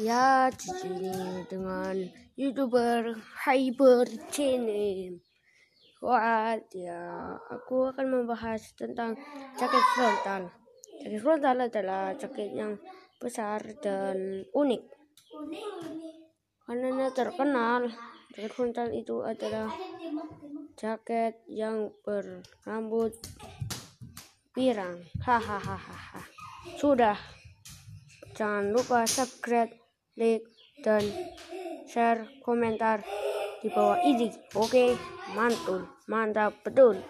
Ya, di sini dengan youtuber Hyper Channel. Wah, ya, aku akan membahas tentang jaket frontal. Jaket frontal adalah jaket yang besar dan unik. Karena terkenal, jaket frontal itu adalah jaket yang berambut pirang. Hahaha. Sudah. Jangan lupa subscribe like, dan share komentar di bawah ini. Oke, mantul, mantap betul.